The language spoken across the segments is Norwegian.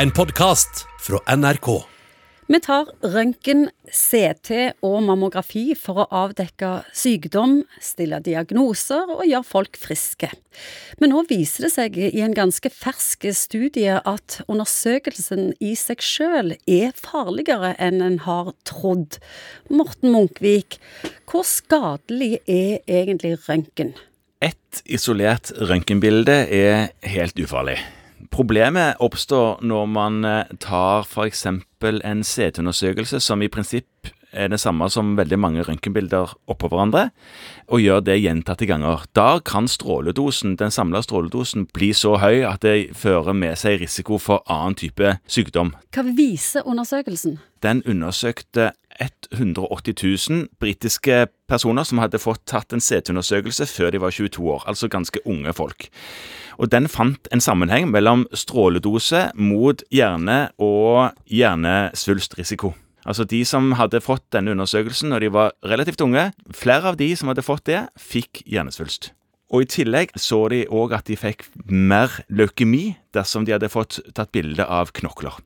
En podkast fra NRK. Vi tar røntgen, CT og mammografi for å avdekke sykdom, stille diagnoser og gjøre folk friske. Men nå viser det seg i en ganske fersk studie at undersøkelsen i seg sjøl er farligere enn en har trodd. Morten Munkvik, hvor skadelig er egentlig røntgen? Et isolert røntgenbilde er helt ufarlig. Problemet oppstår når man eh, tar f.eks. en CT-undersøkelse, som i prinsipp er det samme som veldig mange røntgenbilder oppå hverandre, og gjør det gjentatte ganger. Da kan stråledosen, den samla stråledosen bli så høy at det fører med seg risiko for annen type sykdom. Hva viser undersøkelsen? Den undersøkte 180 000 britiske personer som hadde fått tatt en CT-undersøkelse før de var 22 år, altså ganske unge folk. Og Den fant en sammenheng mellom stråledose mot hjerne og hjernesvulstrisiko. Altså De som hadde fått denne undersøkelsen når de var relativt unge, flere av de som hadde fått det, fikk hjernesvulst. Og I tillegg så de òg at de fikk mer leukemi dersom de hadde fått tatt bilde av knokler.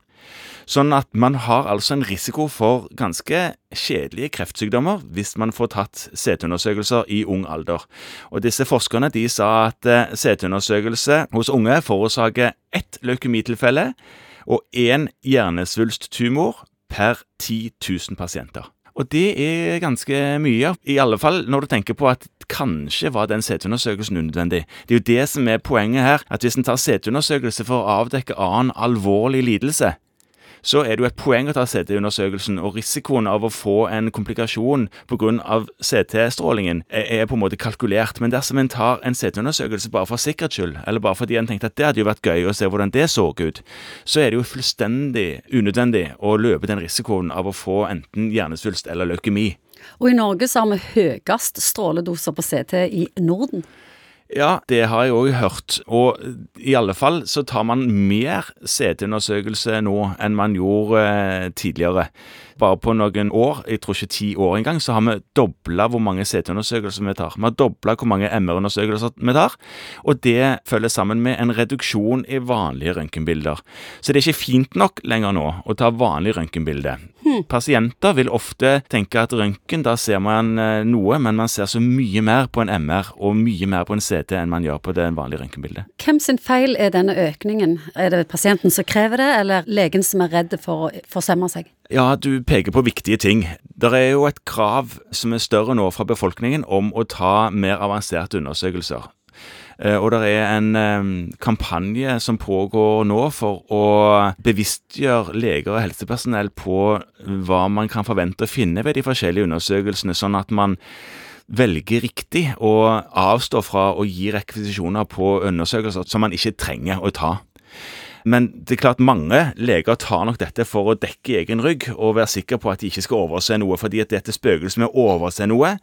Sånn at man har altså en risiko for ganske kjedelige kreftsykdommer hvis man får tatt CT-undersøkelser i ung alder. Og disse forskerne de sa at eh, CT-undersøkelse hos unge forårsaker ett leukemitilfelle og én hjernesvulsttumor per 10 000 pasienter. Og det er ganske mye, i alle fall når du tenker på at kanskje var den CT-undersøkelsen unødvendig. Det er jo det som er poenget her, at hvis en tar CT-undersøkelse for å avdekke annen alvorlig lidelse, så er det jo et poeng å ta CT-undersøkelsen, og risikoen av å få en komplikasjon pga. CT-strålingen er, på en måte kalkulert. Men dersom en tar en CT-undersøkelse bare for sikkerhets skyld, eller bare fordi en tenkte at det hadde jo vært gøy å se hvordan det så ut, så er det jo fullstendig unødvendig å løpe den risikoen av å få enten hjernesvulst eller leukemi. Og i Norge så har vi høyest stråledoser på CT i Norden. Ja, det har jeg òg hørt. Og i alle fall så tar man mer CT-undersøkelse nå enn man gjorde eh, tidligere. Bare på noen år, jeg tror ikke ti år engang, så har vi dobla hvor mange CT-undersøkelser vi tar. Vi har dobla hvor mange MR-undersøkelser vi tar, og det følger sammen med en reduksjon i vanlige røntgenbilder. Så det er ikke fint nok lenger nå å ta vanlig røntgenbilde. Hmm. Pasienter vil ofte tenke at røntgen, da ser man eh, noe, men man ser så mye mer på en MR og mye mer på en CT enn man gjør på det vanlige røntgenbildet. Hvem sin feil er denne økningen? Er det pasienten som krever det, eller legen som er redd for å forsømme seg? Ja, du peker på viktige ting. Det er jo et krav som er større nå fra befolkningen om å ta mer avanserte undersøkelser. Eh, og det er en eh, kampanje som pågår nå for å bevisstgjøre leger og helsepersonell på hva man kan forvente å finne ved de forskjellige undersøkelsene, sånn at man velger riktig og avstår fra å gi rekvisisjoner på undersøkelser som man ikke trenger å ta. Men det er klart mange leger tar nok dette for å dekke egen rygg og være sikker på at de ikke skal overse noe, fordi at dette spøkelset med å overse noe,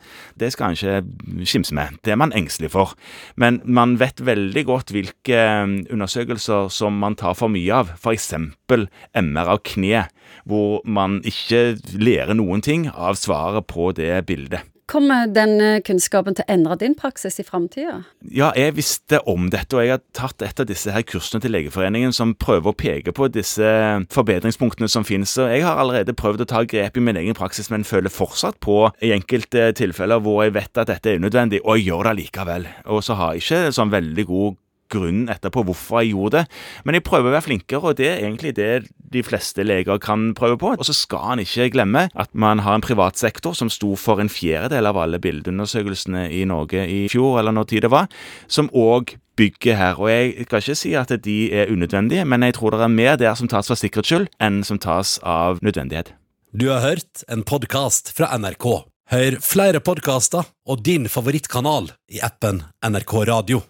det skal han ikke skimse med. Det er man engstelig for. Men man vet veldig godt hvilke um, undersøkelser som man tar for mye av, f.eks. MR av kne, hvor man ikke lærer noen ting av svaret på det bildet. Kommer denne kunnskapen til å endre din praksis i framtida? Ja, jeg visste om dette, og jeg har tatt et av disse her kursene til Legeforeningen som prøver å peke på disse forbedringspunktene som finnes. Og jeg har allerede prøvd å ta grep i min egen praksis, men føler fortsatt på i enkelte tilfeller hvor jeg vet at dette er unødvendig, og jeg gjør det likevel. Og så har jeg ikke sånn veldig god grunnen etterpå hvorfor jeg gjorde det. Men jeg prøver å være flinkere, og det er egentlig det de fleste leger kan prøve på. Og så skal han ikke glemme at man har en privat sektor som sto for en fjerdedel av alle bildeundersøkelsene i Norge i fjor, eller når tid det var, som òg bygger her. Og jeg skal ikke si at de er unødvendige, men jeg tror det er mer der som tas for sikkerhets skyld, enn som tas av nødvendighet. Du har hørt en podkast fra NRK. Hør flere podkaster og din favorittkanal i appen NRK Radio.